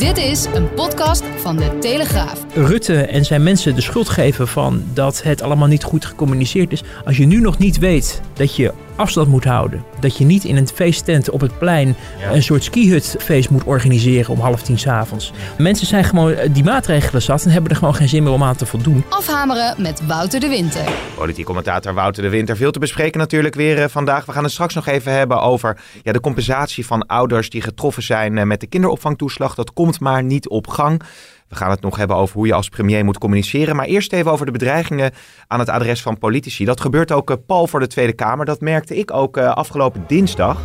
Dit is een podcast van de Telegraaf. Rutte en zijn mensen de schuld geven van dat het allemaal niet goed gecommuniceerd is. Als je nu nog niet weet dat je afstand moet houden. Dat je niet in een feesttent op het plein een soort skihutfeest moet organiseren om half tien s'avonds. Mensen zijn gewoon die maatregelen zat en hebben er gewoon geen zin meer om aan te voldoen. Afhameren met Wouter de Winter. Politiek commentator Wouter de Winter. Veel te bespreken natuurlijk weer eh, vandaag. We gaan het straks nog even hebben over ja, de compensatie van ouders die getroffen zijn eh, met de kinderopvangtoeslag. Dat komt maar niet op gang. We gaan het nog hebben over hoe je als premier moet communiceren. Maar eerst even over de bedreigingen aan het adres van politici. Dat gebeurt ook uh, Paul voor de Tweede Kamer. Dat merkte ik ook uh, afgelopen dinsdag.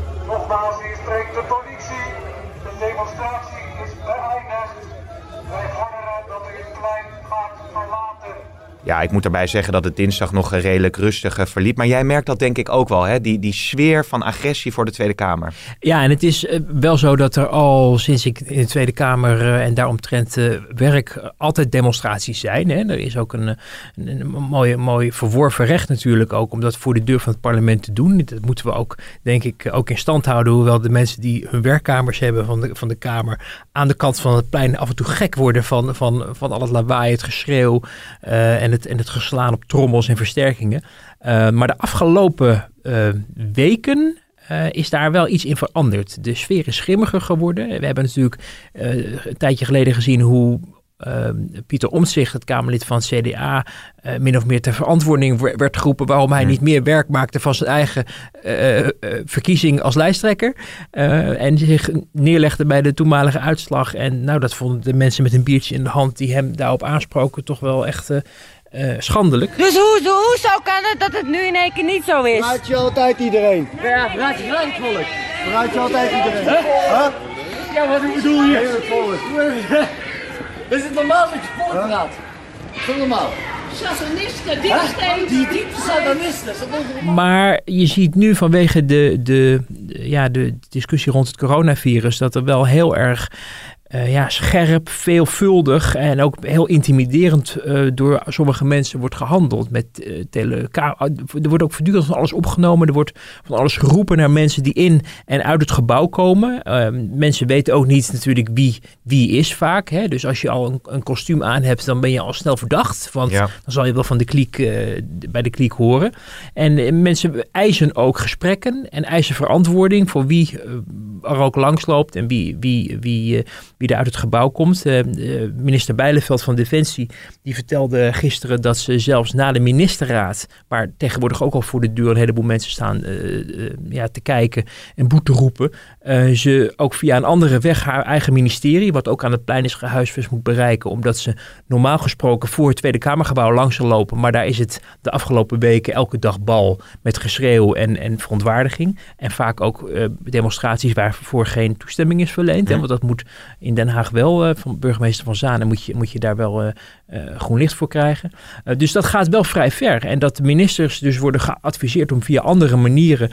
Ja, ik moet erbij zeggen dat het dinsdag nog redelijk rustig uh, verliep. Maar jij merkt dat denk ik ook wel, hè? Die, die sfeer van agressie voor de Tweede Kamer. Ja, en het is uh, wel zo dat er al sinds ik in de Tweede Kamer uh, en daaromtrent werk altijd demonstraties zijn. Hè? Er is ook een, een, een mooi, mooi verworven recht natuurlijk ook om dat voor de deur van het parlement te doen. Dat moeten we ook, denk ik, ook in stand houden. Hoewel de mensen die hun werkkamers hebben van de, van de Kamer aan de kant van het plein af en toe gek worden van, van, van al het lawaai, het geschreeuw en het, en het geslaan op trommels en versterkingen. Uh, maar de afgelopen uh, weken uh, is daar wel iets in veranderd. De sfeer is schimmiger geworden. We hebben natuurlijk een tijdje geleden gezien hoe Pieter Omtzigt, het Kamerlid van CDA, min of meer ter verantwoording werd geroepen waarom hij niet meer werk maakte van zijn eigen verkiezing als lijsttrekker. en zich neerlegde bij de toenmalige uitslag. En nou, dat vonden de mensen met een biertje in de hand die hem daarop aansproken toch wel echt uh, schandelijk. Dus hoe, hoe zou kan het dat het nu in één keer niet zo is? Verraad je altijd iedereen? Ja, verraad je gelijk het volk. Verraad je altijd iedereen? Huh? huh? Ja, wat bedoel je? Heel het volk. Is het normaal dat je volk huh? praat? Is dat normaal? Satanisten, diepste. Die diepste satanisten. Maar je ziet nu vanwege de, de, ja, de discussie rond het coronavirus dat er wel heel erg uh, ja, scherp, veelvuldig en ook heel intimiderend uh, door sommige mensen wordt gehandeld. Met, uh, tele er wordt ook voortdurend van alles opgenomen. Er wordt van alles geroepen naar mensen die in en uit het gebouw komen. mensen weten ook niet natuurlijk wie wie is vaak. Hè? Dus als je al een, een kostuum aan hebt, dan ben je al snel verdacht. Want ja. dan zal je wel van de kliek, bij de kliek horen. En mensen eisen ook gesprekken en eisen verantwoording voor wie er ook langsloopt en wie, wie, wie, wie er uit het gebouw komt. Uh, minister Bijleveld van Defensie die vertelde gisteren dat ze zelfs na de ministerraad, waar tegenwoordig ook al voor de deur een heleboel mensen staan uh, ja, te kijken en boete roepen, ze ook via een andere weg haar eigen ministerie, wat ook aan het plein is gehuisvest, moet bereiken. Omdat ze normaal gesproken voor het Tweede Kamergebouw langs zal lopen. Maar daar is het de afgelopen weken elke dag bal met geschreeuw en, en verontwaardiging. En vaak ook demonstraties waarvoor geen toestemming is verleend. Ja. Want dat moet in Den Haag wel, uh, van burgemeester van Zanen, moet je, moet je daar wel uh, uh, groen licht voor krijgen. dus dat gaat wel vrij ver. En dat ministers dus worden geadviseerd om via andere manieren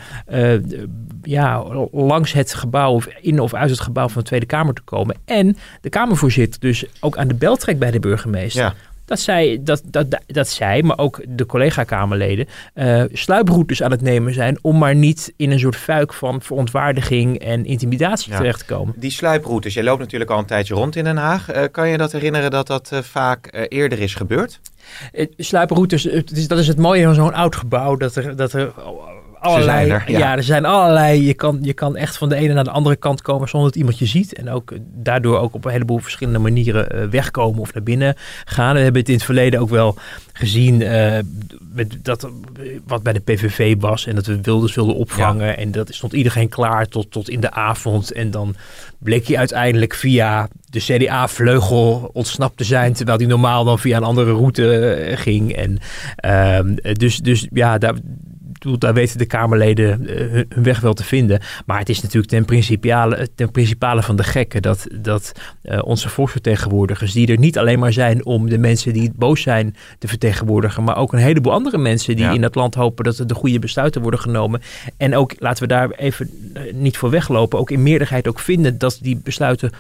ja, langs het gebouw of in of uit het gebouw van de Tweede Kamer te komen. En de Kamervoorzitter dus ook aan de bel trekt bij de burgemeester. Dat zij, dat, dat, dat zij maar ook de collega-Kamerleden, uh, sluiproutes aan het nemen zijn om maar niet in een soort fuik van verontwaardiging en intimidatie ja. terecht te komen. Die sluiproutes, jij loopt natuurlijk al een tijdje rond in Den Haag. Uh, kan je dat herinneren dat dat uh, vaak eerder is gebeurd? sluiproutes, dat is het mooie van zo'n oud gebouw, dat er, dat er allerlei. Er, ja. ja. er zijn allerlei. Je kan, je kan echt van de ene naar de andere kant komen zonder dat iemand je ziet. En ook daardoor ook op een heleboel verschillende manieren uh, wegkomen of naar binnen gaan. We hebben het in het verleden ook wel gezien uh, met dat, wat bij de PVV was. En dat we Wilders wilden opvangen. Ja. En dat stond iedereen klaar tot, tot in de avond. En dan bleek hij uiteindelijk via de CDA-vleugel ontsnapt te zijn. Terwijl hij normaal dan via een andere route ging. En uh, dus, dus ja, daar daar weten de Kamerleden uh, hun weg wel te vinden. Maar het is natuurlijk ten principale, ten principale van de gekken dat, dat uh, onze volksvertegenwoordigers, die er niet alleen maar zijn om de mensen die boos zijn te vertegenwoordigen, maar ook een heleboel andere mensen die ja. in het land hopen dat er de goede besluiten worden genomen. En ook, laten we daar even uh, niet voor weglopen, ook in meerderheid ook vinden dat die besluiten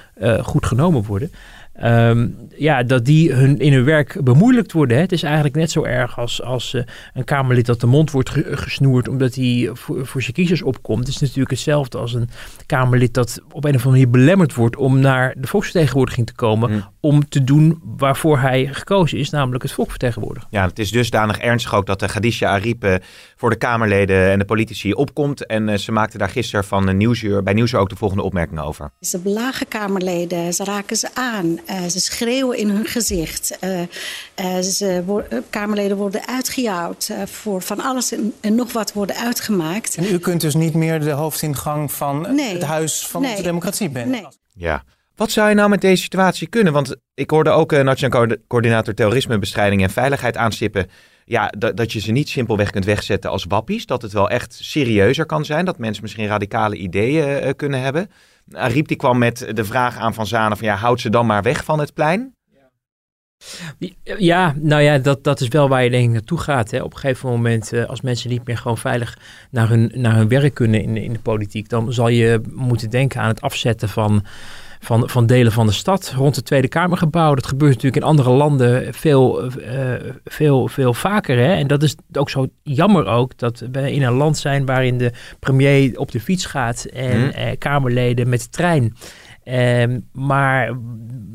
goed genomen worden. Ehm, ja, dat die hun, in hun werk bemoeilijkt worden. Hè. Het is eigenlijk net zo erg als, als eh, een Kamerlid dat de mond wordt ge- gesnoerd omdat hij voor, voor zijn kiezers opkomt. Het is natuurlijk hetzelfde als een Kamerlid dat op een of andere manier belemmerd wordt om naar de volksvertegenwoordiging te komen. Mm. Om te doen waarvoor hij gekozen is, namelijk het volk vertegenwoordigen. Ja, het is dusdanig ernstig ook dat de Khadija Ariep eh, voor de Kamerleden en de politici opkomt. En eh, ze maakte daar gisteren van eh, Nieuwsuur, bij Nieuwsuur ook de volgende opmerking over. Ze belagen Kamerleden, ze raken ze aan, eh, ze schreeuwen in hun gezicht. Eh, eh, ze wo- Kamerleden worden uitgejouwd, eh, voor van alles en, en nog wat worden uitgemaakt. En u kunt dus niet meer de hoofdingang van Nee. het huis van Nee. de democratie binnen. Nee. Ja. Wat zou je nou met deze situatie kunnen? Want ik hoorde ook uh, Nationaal Co- Coördinator Terrorismebestrijding en Veiligheid aanstippen. Ja, dat, dat je ze niet simpelweg kunt wegzetten als wappies. Dat het wel echt serieuzer kan zijn. Dat mensen misschien radicale ideeën eh, kunnen hebben. Ariep die kwam met de vraag aan Van Zanen van ja, houd ze dan maar weg van het plein. Ja, nou ja, dat, dat is wel waar je denk ik naartoe gaat. Hè. Op een gegeven moment, eh, als mensen niet meer gewoon veilig naar hun, naar hun werk kunnen in, in de politiek, dan zal je moeten denken aan het afzetten van, van, van delen van de stad rond het Tweede Kamergebouw. Dat gebeurt natuurlijk in andere landen veel, eh, veel, veel vaker. Hè. En dat is ook zo jammer ook, dat we in een land zijn waarin de premier op de fiets gaat en Hmm. eh, Kamerleden met de trein. Ehm, maar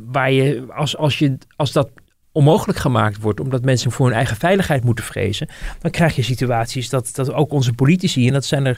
waar je, als, als, je, als dat onmogelijk gemaakt wordt, omdat mensen voor hun eigen veiligheid moeten vrezen, dan krijg je situaties dat, dat ook onze politici, en dat zijn er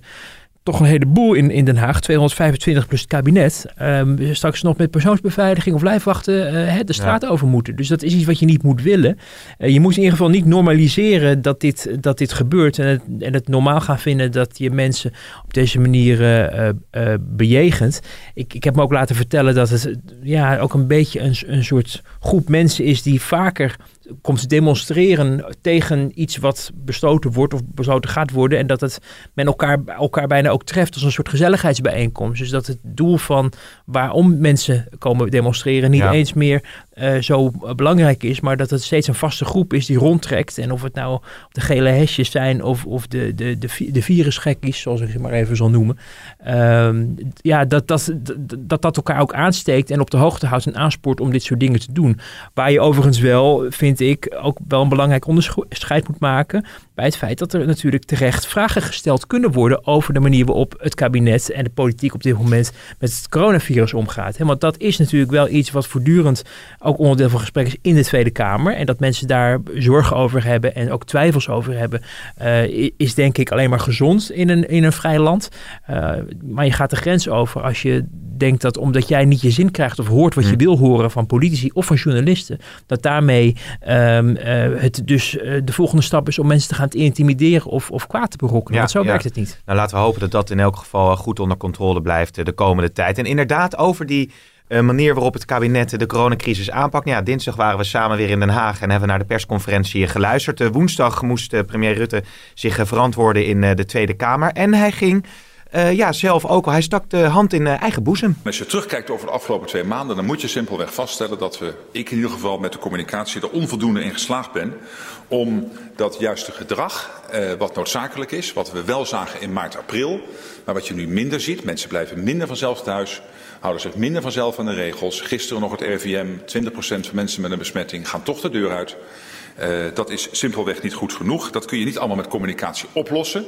toch een heleboel in, in Den Haag, 225 plus het kabinet, ehm, straks nog met persoonsbeveiliging of lijfwachten eh, hè, de straat over moeten. Dus dat is iets wat je niet moet willen. Eh, je moet in ieder geval niet normaliseren dat dit, dat dit gebeurt en het, en het normaal gaan vinden dat je mensen op deze manier eh, eh, eh, bejegent. Ik, ik heb me ook laten vertellen dat het ja, ook een beetje een, een soort groep mensen is die vaker komt demonstreren tegen iets wat bestoten wordt of besloten gaat worden. En dat het men elkaar, elkaar bijna ook treft als een soort gezelligheidsbijeenkomst. Dus dat het doel van waarom mensen komen demonstreren niet Ja. eens meer eh, zo belangrijk is, maar dat het steeds een vaste groep is die rondtrekt. En of het nou de gele hesjes zijn of, of de, de, de, de virusgekkies, zoals ik ze maar even zal noemen. Ehm, ja, dat dat, dat dat elkaar ook aansteekt en op de hoogte houdt en aanspoort om dit soort dingen te doen. Waar je overigens wel, vind ik, ook wel een belangrijk onderscheid moet maken bij het feit dat er natuurlijk terecht vragen gesteld kunnen worden over de manier waarop het kabinet en de politiek op dit moment met het coronavirus omgaat. Hè, Want dat is natuurlijk wel iets wat voortdurend ook onderdeel van gesprek is in de Tweede Kamer. En dat mensen daar zorgen over hebben en ook twijfels over hebben, eh, is denk ik alleen maar gezond in een, in een vrij land. Eh, maar je gaat de grens over als je denkt dat omdat jij niet je zin krijgt of hoort wat je Hmm. wil horen van politici of van journalisten, dat daarmee ehm, eh, het dus de volgende stap is om mensen te gaan te intimideren of, of kwaad te berokkenen. Ja, Want zo ja. werkt het niet. Nou, laten we hopen dat dat in elk geval eh, goed onder controle blijft eh, de komende tijd. En inderdaad, over die eh, manier waarop het kabinet de coronacrisis aanpakt. Nou Ja, dinsdag waren we samen weer in Den Haag en hebben we naar de persconferentie geluisterd. Woensdag moest premier Rutte zich verantwoorden in eh, de Tweede Kamer. En hij ging eh, ja, zelf ook al, hij stak de hand in eigen boezem. Als je terugkijkt over de afgelopen twee maanden, dan moet je simpelweg vaststellen dat we, ik in ieder geval met de communicatie, er onvoldoende in geslaagd ben om dat juiste gedrag, eh, wat noodzakelijk is, wat we wel zagen in maart, april, maar wat je nu minder ziet, mensen blijven minder vanzelf thuis, houden zich minder vanzelf aan de regels. Gisteren nog het RIVM, 20% van mensen met een besmetting gaan toch de deur uit. Eh, dat is simpelweg niet goed genoeg. Dat kun je niet allemaal met communicatie oplossen.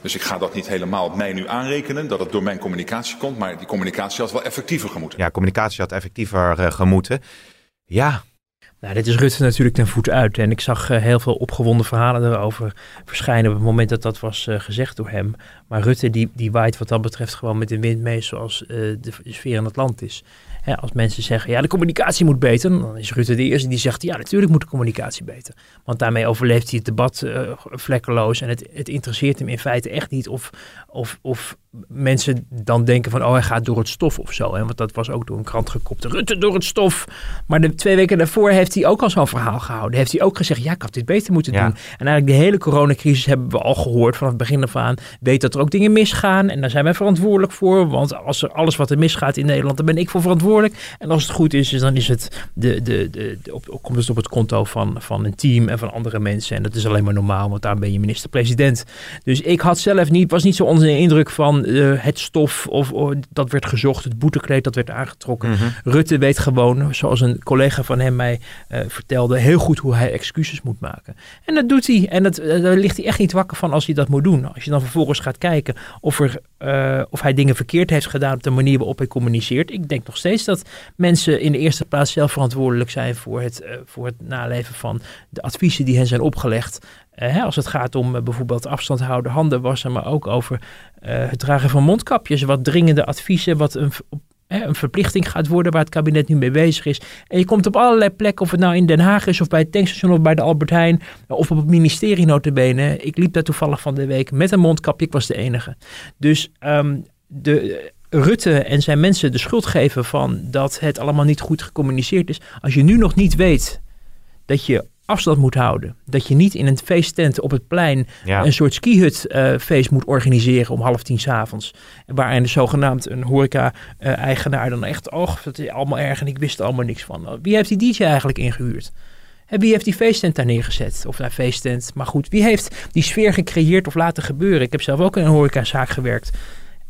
Dus ik ga dat niet helemaal mij nu aanrekenen, dat het door mijn communicatie komt. Maar die communicatie had wel effectiever gemoeten. Ja, communicatie had effectiever eh, gemoeten. Ja, Nou, dit is Rutte natuurlijk ten voet uit. En ik zag eh, heel veel opgewonden verhalen erover verschijnen op het moment dat dat was eh, gezegd door hem. Maar Rutte die, die waait wat dat betreft gewoon met de wind mee zoals eh, de sfeer in het land is. Hè, als mensen zeggen, ja, de communicatie moet beter, dan is Rutte de eerste die zegt, ja, natuurlijk moet de communicatie beter. Want daarmee overleeft hij het debat eh, vlekkeloos en het, het interesseert hem in feite echt niet of, of, of mensen dan denken van, oh, hij gaat door het stof of zo. Hè? Want dat was ook door een krant gekopt, Rutte door het stof. Maar de twee weken daarvoor heeft hij ook al zo'n verhaal gehouden. Heeft hij ook gezegd, ja, ik had dit beter moeten Ja. doen. En eigenlijk de hele coronacrisis hebben we al gehoord vanaf het begin af aan. Weet dat er ook dingen misgaan en daar zijn wij verantwoordelijk voor. Want als er alles wat er misgaat in Nederland, dan ben ik voor verantwoordelijk. En als het goed is, dus dan is het de, de, de, de- op, komt het op het konto van, van een team en van andere mensen. En dat is alleen maar normaal, want daar ben je minister-president. Dus ik had zelf niet, was niet zo onder de indruk van eh, het stof of, of dat werd gezocht, het boetekleed dat werd aangetrokken. Mhm. Rutte weet gewoon, zoals een collega van hem mij eh, vertelde, heel goed hoe hij excuses moet maken. En dat doet hij. En dat, eh, daar ligt hij echt niet wakker van als hij dat moet doen. Als je dan vervolgens gaat kijken of, er, of hij dingen verkeerd heeft gedaan op de manier waarop hij communiceert. Ik denk nog steeds dat mensen in de eerste plaats zelf verantwoordelijk zijn voor het, eh, voor het naleven van de adviezen die hen zijn opgelegd. Eh, hè, als het gaat om eh, bijvoorbeeld afstand houden, handen wassen, maar ook over het dragen van mondkapjes. Wat dringende adviezen, wat een, een verplichting gaat worden waar het kabinet nu mee bezig is. En je komt op allerlei plekken, of het nou in Den Haag is, of bij het tankstation, of bij de Albert Heijn, of op het ministerie notabene. Ik liep daar toevallig van de week met een mondkapje, ik was de enige. Dus ehm, de... Rutte en zijn mensen de schuld geven van dat het allemaal niet goed gecommuniceerd is. Als je nu nog niet weet dat je afstand moet houden. Dat je niet in een feesttent op het plein Ja. een soort skihut eh, feest moet organiseren om half tien s'avonds. Waarin zogenaamd een horeca-eigenaar dan echt, och, dat is allemaal erg en ik wist er allemaal niks van. Wie heeft die DJ eigenlijk ingehuurd? En wie heeft die feesttent daar neergezet? Of daar feesttent. Maar goed, wie heeft die sfeer gecreëerd of laten gebeuren? Ik heb zelf ook in een horecazaak gewerkt.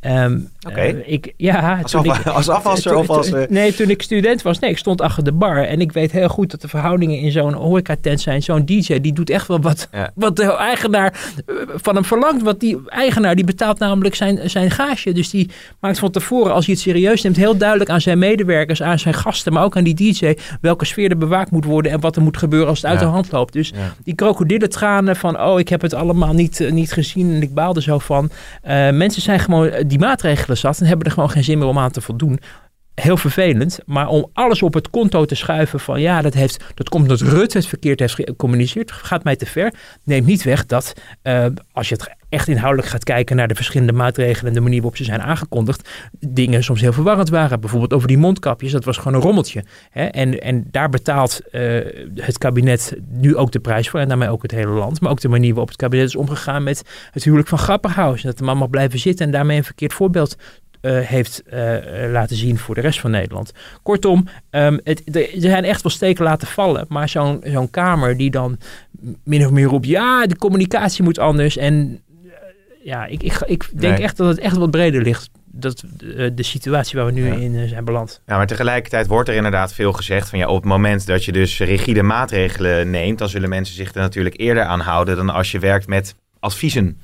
Ehm, Oké. eh, ik, ja, Als, ik- als afwasser toen- of als... eh, Nee, toen ik student was, nee, ik stond achter de bar. En ik weet heel goed dat de verhoudingen in zo'n horecatent zijn. Zo'n DJ, die doet echt wel wat, Ja. wat de eigenaar eh, van hem verlangt. Want die eigenaar, die betaalt namelijk zijn, zijn gage. Dus die maakt van tevoren, als hij het serieus neemt, heel duidelijk aan zijn medewerkers, aan zijn gasten, maar ook aan die DJ, welke sfeer er bewaakt moet worden en wat er moet gebeuren als het uit de hand loopt. Dus Ja. die krokodillentranen van, oh, ik heb het allemaal niet, niet gezien en ik baalde zo van. Mensen zijn gewoon die maatregelen zat en hebben er gewoon geen zin meer om aan te voldoen. Heel vervelend, maar om alles op het konto te schuiven van ja, dat, heeft, dat komt omdat Rutte het verkeerd heeft gecommuniceerd, gaat mij te ver. Neemt niet weg dat eh, als je het echt inhoudelijk gaat kijken naar de verschillende maatregelen en de manier waarop ze zijn aangekondigd, dingen soms heel verwarrend waren. Bijvoorbeeld over die mondkapjes, dat was gewoon een rommeltje. Hè? En, en daar betaalt eh, het kabinet nu ook de prijs voor en daarmee ook het hele land. Maar ook de manier waarop het kabinet is omgegaan met het huwelijk van Grapperhaus. Dat de man mag blijven zitten en daarmee een verkeerd voorbeeld heeft eh, laten zien voor de rest van Nederland. Kortom, ehm, het, de- er zijn echt wel steken laten vallen. Maar zo'n zo'n Kamer die dan min of meer roept... ja, de communicatie moet anders. En eh, ja, ik, ik, ik denk Nee. echt dat het echt wat breder ligt. Dat, eh, de situatie waar we nu Ja. in eh, zijn beland. Ja, maar tegelijkertijd wordt er inderdaad veel gezegd van ja, op het moment dat je dus rigide maatregelen neemt, dan zullen mensen zich er natuurlijk eerder aan houden dan als je werkt met adviezen.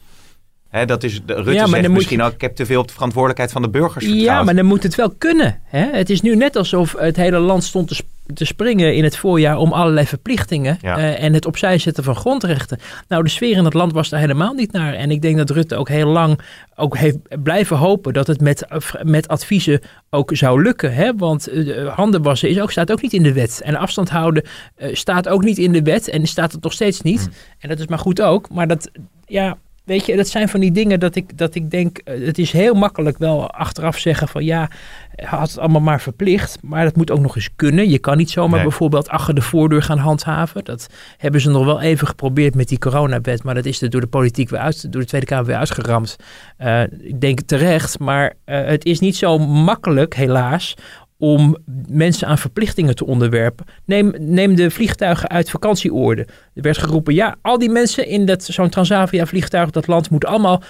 Dat is, de, Rutte Ja, maar zegt misschien je- ook, ik heb te veel op de verantwoordelijkheid van de burgers Ja, vertrouwd. maar dan moet het wel kunnen. Hè? Het is nu net alsof het hele land stond te, sp- te springen in het voorjaar om allerlei verplichtingen Ja. eh, en het opzij zetten van grondrechten. Nou, de sfeer in het land was daar helemaal niet naar. En ik denk dat Rutte ook heel lang ook heeft blijven hopen dat het met, met adviezen ook zou lukken. Hè? Want eh, handen wassen is ook, staat ook niet in de wet. En afstand houden eh, staat ook niet in de wet en staat het nog steeds niet. Hmm. En dat is maar goed ook. Maar dat, ja, weet je, dat zijn van die dingen dat ik, dat ik denk, eh, het is heel makkelijk wel achteraf zeggen van ja, had het allemaal maar verplicht. Maar dat moet ook nog eens kunnen. Je kan niet zomaar Nee. bijvoorbeeld achter de voordeur gaan handhaven. Dat hebben ze nog wel even geprobeerd met die coronawet. Maar dat is er door de politiek weer uit, door de Tweede Kamer weer uitgeramd. Eh, ik denk terecht, maar eh, het is niet zo makkelijk, helaas, om mensen aan verplichtingen te onderwerpen. Neem, de vliegtuigen uit vakantieoorden. Er werd geroepen, ja, al die mensen in zo'n Transavia-vliegtuig, dat land, moeten allemaal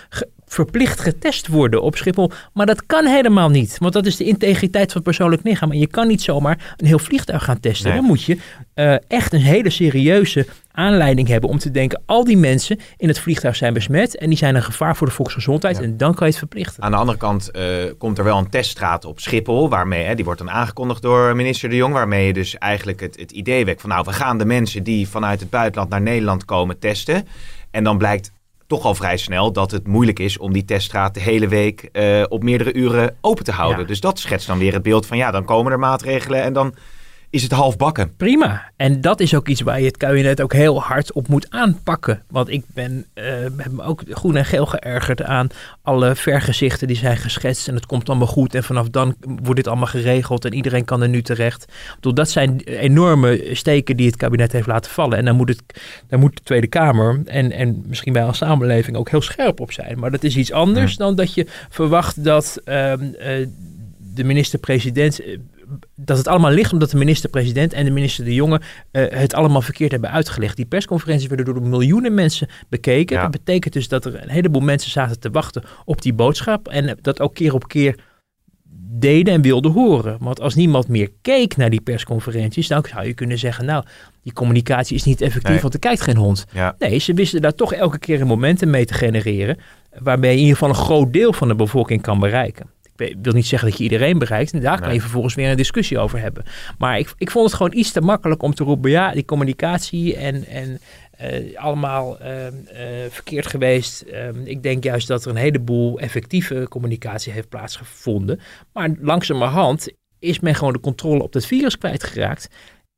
verplicht getest worden op Schiphol. Maar dat kan helemaal niet, want dat is de integriteit van het persoonlijk lichaam. En je kan niet zomaar een heel vliegtuig gaan testen. Nee. Dan moet je eh, echt een hele serieuze aanleiding hebben om te denken, al die mensen in het vliegtuig zijn besmet en die zijn een gevaar voor de volksgezondheid. Ja. En dan kan je het verplichten. Aan de andere kant eh, komt er wel een teststraat op Schiphol, waarmee, hè, die wordt dan aangekondigd door minister De Jong, waarmee je dus eigenlijk het, het idee wekt van nou, we gaan de mensen die vanuit het buitenland naar Nederland komen testen. En dan blijkt toch al vrij snel dat het moeilijk is om die teststraat de hele week eh, op meerdere uren open te houden. Ja. Dus dat schetst dan weer het beeld van ja, dan komen er maatregelen en dan is het half bakken. Prima. En dat is ook iets waar je het kabinet ook heel hard op moet aanpakken. Want ik ben, eh, heb me ook groen en geel geërgerd aan alle vergezichten die zijn geschetst. En het komt allemaal goed. En vanaf dan wordt dit allemaal geregeld. En iedereen kan er nu terecht. Bedoel, dat zijn enorme steken die het kabinet heeft laten vallen. En daar moet, het, daar moet de Tweede Kamer en, en misschien wij als samenleving ook heel scherp op zijn. Maar dat is iets anders dan dat je verwacht dat ehm, eh, de minister-president eh, dat het allemaal ligt omdat de minister-president en de minister De Jonge eh, het allemaal verkeerd hebben uitgelegd. Die persconferenties werden door miljoenen mensen bekeken. Ja. Dat betekent dus dat er een heleboel mensen zaten te wachten op die boodschap. En dat ook keer op keer deden en wilden horen. Want als niemand meer keek naar die persconferenties, dan zou je kunnen zeggen, nou, die communicatie is niet effectief, Nee. want er kijkt geen hond. Ja. Nee, ze wisten daar toch elke keer een momentum mee te genereren, waarbij je in ieder geval een groot deel van de bevolking kan bereiken. Wil niet zeggen dat je iedereen bereikt, en daar kan Nee. je vervolgens weer een discussie over hebben. Maar ik, ik vond het gewoon iets te makkelijk om te roepen, ja, die communicatie en, en eh, allemaal ehm, eh, verkeerd geweest. Ehm, ik denk juist dat er een heleboel effectieve communicatie heeft plaatsgevonden. Maar langzamerhand is men gewoon de controle op dat virus kwijtgeraakt.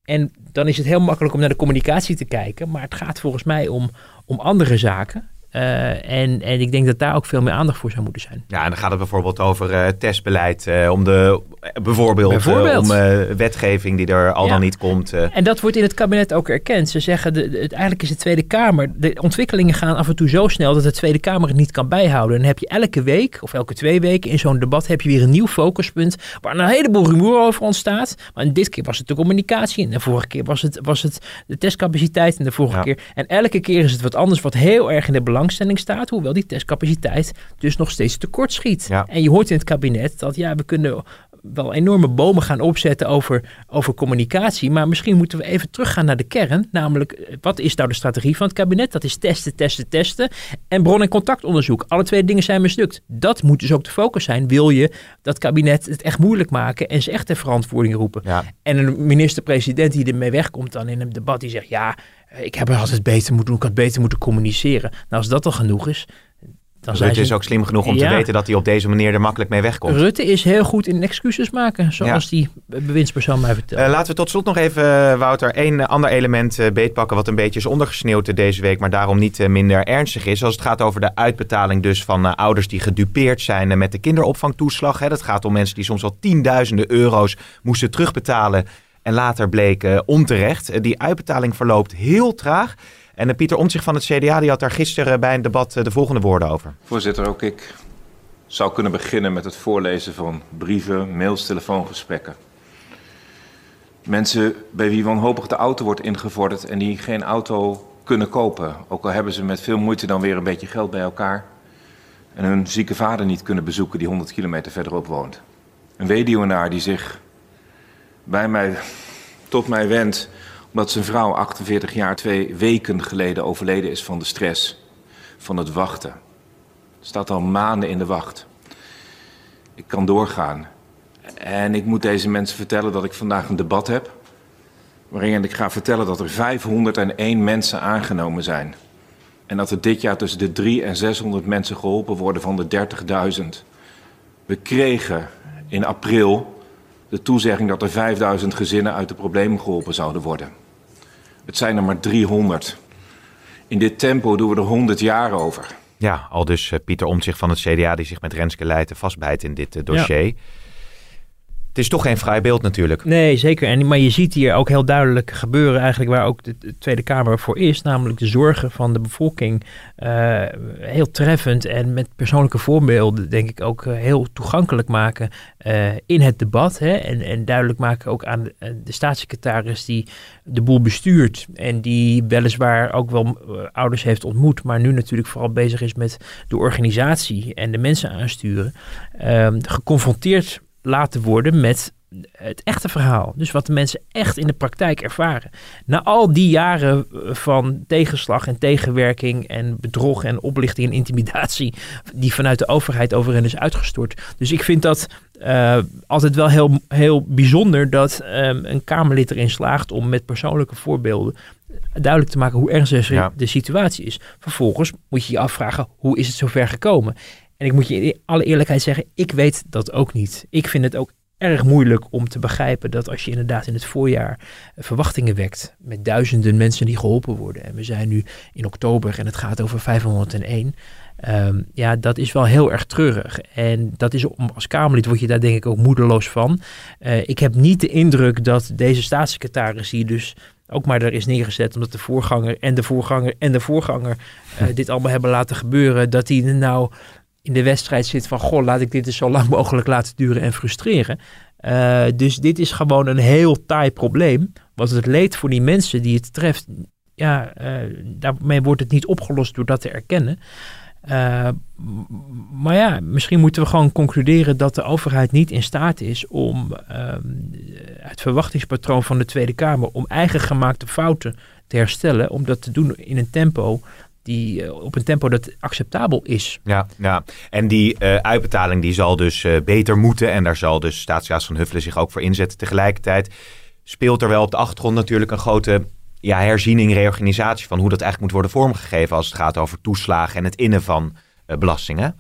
En dan is het heel makkelijk om naar de communicatie te kijken. Maar het gaat volgens mij om, om andere zaken. Eh, en, en ik denk dat daar ook veel meer aandacht voor zou moeten zijn. Ja, en dan gaat het bijvoorbeeld over eh, testbeleid, eh, om de, bijvoorbeeld, Bijvoorbeeld. om wetgeving die er al Ja. dan niet komt. En dat wordt in het kabinet ook erkend. Ze zeggen, de, eigenlijk is de Tweede Kamer... De ontwikkelingen gaan af en toe zo snel dat de Tweede Kamer het niet kan bijhouden. En dan heb je elke week of elke twee weken in zo'n debat... heb je weer een nieuw focuspunt waar een heleboel rumoer over ontstaat. Maar dit keer was het de communicatie. En de vorige keer was het, was het de testcapaciteit. En de vorige Ja. keer... En elke keer is het wat anders wat heel erg in de belangstelling staat. Hoewel die testcapaciteit dus nog steeds tekort schiet. Ja. En je hoort in het kabinet dat ja, we kunnen wel enorme bomen gaan opzetten over, over communicatie. Maar misschien moeten we even teruggaan naar de kern. Namelijk, eh, wat is nou de strategie van het kabinet? Dat is testen, testen, testen. En bron- en contactonderzoek. Alle twee dingen zijn mislukt. Dat moet dus ook de focus zijn. Wil je dat kabinet het echt moeilijk maken en ze echt ter verantwoording roepen? Ja. En een minister-president die ermee wegkomt dan in een debat, die zegt: Ja, eh, ik heb het altijd beter moeten doen, ik had beter moeten communiceren. Nou, als dat al genoeg is. Dan Rutte ze is ook slim genoeg om Ja. te weten dat hij op deze manier er makkelijk mee wegkomt. Rutte is heel goed in excuses maken, zoals die bewindspersoon mij vertelt. Eh, laten we tot slot nog even, eh, Wouter, één ander element eh, beetpakken wat een beetje is ondergesneeuwd eh, deze week, maar daarom niet eh, minder ernstig is. Als het gaat over de uitbetaling dus van eh, ouders die gedupeerd zijn eh, met de kinderopvangtoeslag. Hè. Dat gaat om mensen die soms al tienduizenden euro's moesten terugbetalen en later bleek eh, onterecht. Eh, die uitbetaling verloopt heel traag. En eh, Pieter Omtzigt van het CDA die had daar gisteren bij een debat eh, de volgende woorden over. Voorzitter, ook ik zou kunnen beginnen met het voorlezen van brieven, mails, telefoongesprekken. Mensen bij wie wanhopig de auto wordt ingevorderd en die geen auto kunnen kopen. Ook al hebben ze met veel moeite dan weer een beetje geld bij elkaar. En hun zieke vader niet kunnen bezoeken die 100 kilometer verderop woont. Een weduwnaar die zich bij mij, tot mij wendt omdat zijn vrouw 48 jaar twee weken geleden overleden is van de stress van het wachten. Staat al maanden in de wacht. Ik kan doorgaan. En ik moet deze mensen vertellen dat ik vandaag een debat heb. Waarin ik ga vertellen dat er 501 mensen aangenomen zijn. En dat er dit jaar tussen de 300 en 600 mensen geholpen worden van de 30.000. We kregen in april de toezegging dat er 5000 gezinnen uit de problemen geholpen zouden worden. Het zijn er maar 300. In dit tempo doen we er 100 jaar over. Ja, al dus eh, Pieter Omtzigt van het CDA die zich met Renske Leijten vastbijt in dit eh, dossier. Het is toch geen vrij beeld natuurlijk. Nee, zeker. En, maar je ziet hier ook heel duidelijk gebeuren eigenlijk waar ook de, de Tweede Kamer voor is. Namelijk de zorgen van de bevolking. eh, heel treffend en met persoonlijke voorbeelden denk ik ook eh, heel toegankelijk maken eh, in het debat. Hè? En, en duidelijk maken ook aan de, staatssecretaris die de boel bestuurt. En die weliswaar ook wel ouders heeft ontmoet. Maar nu natuurlijk vooral bezig is met de organisatie en de mensen aansturen. ehm, geconfronteerd laten worden met het echte verhaal. Dus wat de mensen echt in de praktijk ervaren. Na al die jaren eh, van tegenslag en tegenwerking en bedrog en oplichting en intimidatie die vanuit de overheid over hen is uitgestort. Dus ik vind dat eh, altijd wel heel, heel bijzonder dat ehm, een Kamerlid erin slaagt om met persoonlijke voorbeelden duidelijk te maken hoe ernstig Ja. de situatie is. Vervolgens moet je je afvragen, hoe is het zover gekomen? En ik moet je in alle eerlijkheid zeggen, ik weet dat ook niet. Ik vind het ook erg moeilijk om te begrijpen dat als je inderdaad in het voorjaar eh, verwachtingen wekt met duizenden mensen die geholpen worden. En we zijn nu in oktober en het gaat over 501. Ehm, ja, dat is wel heel erg treurig. En dat is om, als Kamerlid word je daar denk ik ook moedeloos van. Eh, ik heb niet de indruk dat deze staatssecretaris die dus ook maar er is neergezet omdat de voorganger en de voorganger en de voorganger eh, dit allemaal hebben laten gebeuren, dat die nou in de wedstrijd zit van goh, laat ik dit dus zo lang mogelijk laten duren en frustreren. Uh, dus dit is gewoon een heel taai probleem. Want het leed voor die mensen die het treft, ja, uh, daarmee wordt het niet opgelost door dat te erkennen. Uh, maar ja, misschien moeten we gewoon concluderen dat de overheid niet in staat is om het verwachtingspatroon van de Tweede Kamer om eigen gemaakte fouten te herstellen, om dat te doen in een tempo die, uh, op een tempo dat acceptabel is. Ja, ja. en die uh, uitbetaling die zal dus uh, beter moeten en daar zal dus staatssecretaris Van Huffelen zich ook voor inzetten. Tegelijkertijd speelt er wel op de achtergrond natuurlijk een grote ja, herziening, reorganisatie van hoe dat eigenlijk moet worden vormgegeven als het gaat over toeslagen en het innen van belastingen.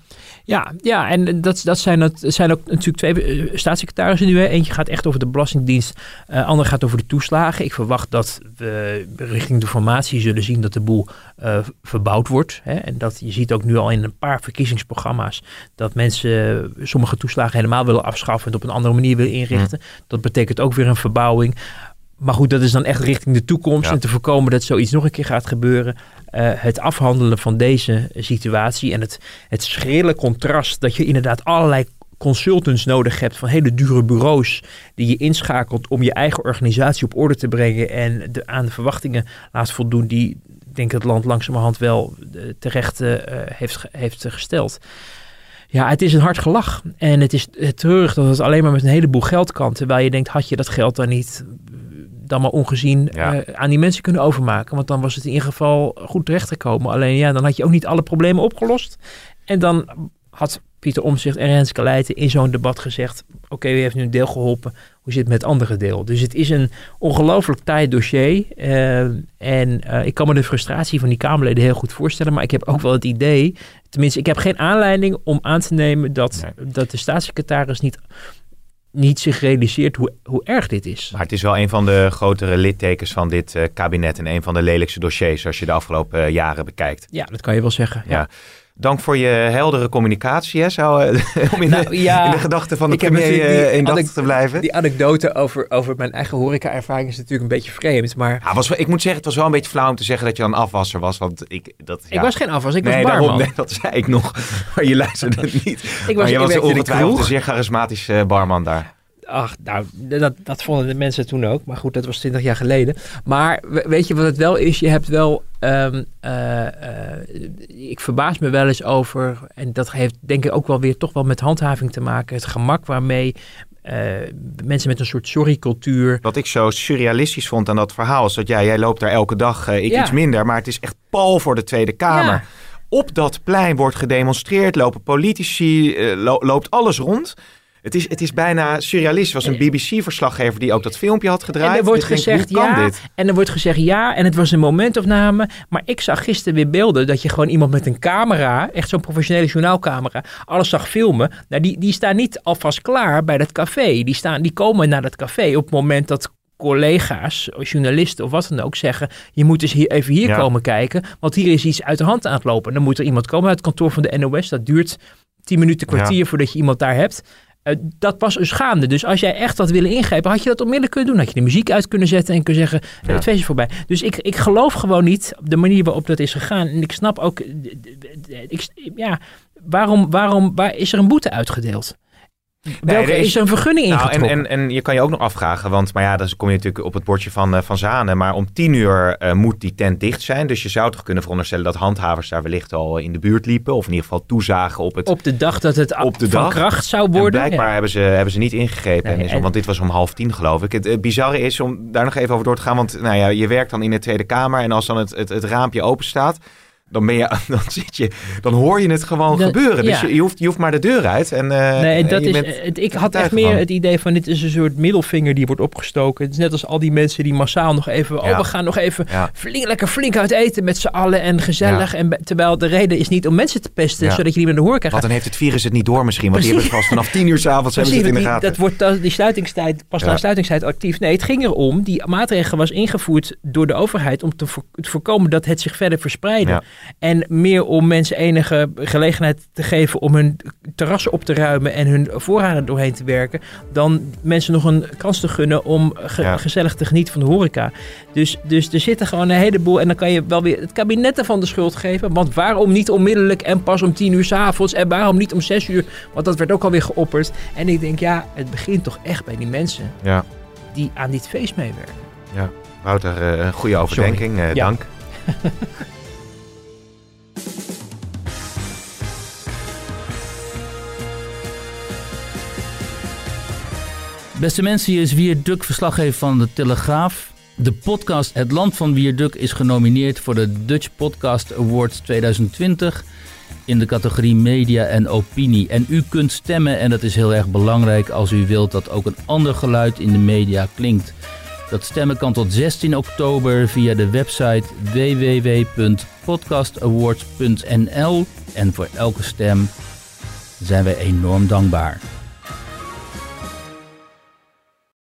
Ja, ja en dat, dat zijn, dat zijn ook natuurlijk twee eh, staatssecretarissen nu. Hè. Eentje gaat echt over de Belastingdienst, uh, ander gaat over de toeslagen. Ik verwacht dat we richting de formatie zullen zien dat de boel uh, verbouwd wordt. Hè. En dat je ziet ook nu al in een paar verkiezingsprogramma's dat mensen sommige toeslagen helemaal willen afschaffen en het op een andere manier willen inrichten. Mm. Dat betekent ook weer een verbouwing. Maar goed, dat is dan echt richting de toekomst. Ja. En te voorkomen dat zoiets nog een keer gaat gebeuren. Uh, het afhandelen van deze situatie en het, het schrille contrast dat je inderdaad allerlei consultants nodig hebt van hele dure bureaus die je inschakelt om je eigen organisatie op orde te brengen en de, aan de verwachtingen laat voldoen die ik denk het land langzamerhand wel uh, terecht uh, heeft, heeft gesteld. Ja, het is een hard gelach. En het is treurig dat het alleen maar met een heleboel geld kan. Terwijl je denkt, had je dat geld dan niet dan maar ongezien ja. uh, aan die mensen kunnen overmaken. Want dan was het in ieder geval goed terechtgekomen. Alleen ja, dan had je ook niet alle problemen opgelost. En dan had Pieter Omzicht en Renske Leijten in zo'n debat gezegd... oké, okay, u heeft nu een deel geholpen, hoe zit het met het andere deel? Dus het is een ongelooflijk taai dossier. Uh, en uh, ik kan me de frustratie van die Kamerleden heel goed voorstellen... maar ik heb ook wel het idee... tenminste, ik heb geen aanleiding om aan te nemen... dat, nee. dat de staatssecretaris niet niet zich realiseert hoe, hoe erg dit is. Maar het is wel een van de grotere littekens van dit uh, kabinet en een van de lelijkste dossiers als je de afgelopen uh, jaren bekijkt. Ja, dat kan je wel zeggen. Ja. ja. Dank voor je heldere communicatie, hè, uh, om in, nou, de, ja, in de gedachten van de premier in dag te blijven. Die anekdote over, over mijn eigen horeca-ervaring is natuurlijk een beetje vreemd. Maar... Ja, was, ik moet zeggen, het was wel een beetje flauw om te zeggen dat je een afwasser was. Want ik, dat, ja. ik was geen afwasser, ik nee, was barman. Daarom, nee, dat zei ik nog, maar je luisterde het niet. ik was, maar je was ongetwijfeld een zeer charismatische barman daar. Ach, nou, dat, dat vonden de mensen toen ook. Maar goed, dat was 20 jaar geleden. Maar weet je wat het wel is? Je hebt wel. Um, uh, uh, ik verbaas me wel eens over. En dat heeft denk ik ook wel weer toch wel met handhaving te maken. Het gemak waarmee. Uh, mensen met een soort sorry-cultuur. Wat ik zo surrealistisch vond aan dat verhaal is dat ja, jij loopt daar elke dag, ik ja. iets minder, maar het is echt pal voor de Tweede Kamer. Ja. Op dat plein wordt gedemonstreerd, lopen politici, lo loopt alles rond. Het is, het is bijna surrealistisch. Was een BBC-verslaggever die ook dat filmpje had gedraaid. En er wordt gezegd denk, ja. Dit? En er wordt gezegd ja. En het was een momentopname. Maar ik zag gisteren weer beelden dat je gewoon iemand met een camera, echt zo'n professionele journaalcamera, alles zag filmen. Nou, die, die staan niet alvast klaar bij dat café. Die, staan, die komen naar dat café op het moment dat collega's, journalisten of wat dan ook zeggen: je moet eens hier even hier ja. komen kijken, want hier is iets uit de hand aan het lopen. Dan moet er iemand komen uit het kantoor van de NOS. Dat duurt 10 minuten, kwartier ja. voordat je iemand daar hebt. Uh, dat was een gaande. Dus als jij echt had willen ingrijpen, had je dat onmiddellijk kunnen doen. Had je de muziek uit kunnen zetten en kunnen zeggen, ja. het feest is voorbij. Dus ik, ik geloof gewoon niet op de manier waarop dat is gegaan. En ik snap ook, ik, ja, waarom, waarom waar is er een boete uitgedeeld? Welke nee, is, is, een vergunning nou, ingetrokken? En, en, en je kan je ook nog afvragen, want maar ja, dan kom je natuurlijk op het bordje van, uh, van Zanen. Maar om tien uur uh, moet die tent dicht zijn. Dus je zou toch kunnen veronderstellen dat handhavers daar wellicht al in de buurt liepen. Of in ieder geval toezagen op het... Op de dag dat het op de van dag. kracht zou worden. En blijkbaar ja. hebben, ze, hebben ze niet ingegrepen. Nee, en is, want dit was om half tien geloof ik. Het, het bizarre is om daar nog even over door te gaan. Want nou ja, je werkt dan in de Tweede Kamer. En als dan het, het, het raampje open staat dan, ben je, dan, zit je, dan hoor je het gewoon dat, gebeuren. Dus ja. je, je, hoeft, je hoeft maar de deur uit. En, uh, nee, dat is, het, ik had echt meer het idee van dit is een soort middelvinger die wordt opgestoken. Het is net als al die mensen die massaal nog even, ja. oh we gaan nog even ja. flink, lekker flink uit eten met z'n allen en gezellig. En, terwijl de reden is niet om mensen te pesten, zodat je niet meer de hoor krijgt. Want dan heeft het virus het niet door misschien, want die hebben het vast vanaf tien uur s'avonds hebben ze het in de gaten. Dat wordt die sluitingstijd, pas na sluitingstijd actief. Nee, het ging erom, die maatregel was ingevoerd door de overheid om te, vo te voorkomen dat het zich verder verspreidde. En meer om mensen enige gelegenheid te geven om hun terrassen op te ruimen en hun voorraden doorheen te werken. Dan mensen nog een kans te gunnen om ge- Ja. gezellig te genieten van de horeca. Dus, dus er zitten gewoon een heleboel. En dan kan je wel weer het kabinet ervan de schuld geven. Want waarom niet onmiddellijk en pas om tien uur s'avonds? En waarom niet om zes uur? Want dat werd ook alweer geopperd. En ik denk, ja, het begint toch echt bij die mensen Ja. die aan dit feest meewerken. Ja. Wouter, eh, een goede overdenking. eh, Ja. Beste mensen, hier is Wierduk, verslaggever van de Telegraaf. De podcast Het Land van Wierduk is genomineerd voor de Dutch Podcast Awards 2020 in de categorie Media en Opinie. En u kunt stemmen en dat is heel erg belangrijk als u wilt dat ook een ander geluid in de media klinkt. Dat stemmen kan tot 16 oktober via de website www.podcastawards.nl en voor elke stem zijn wij enorm dankbaar.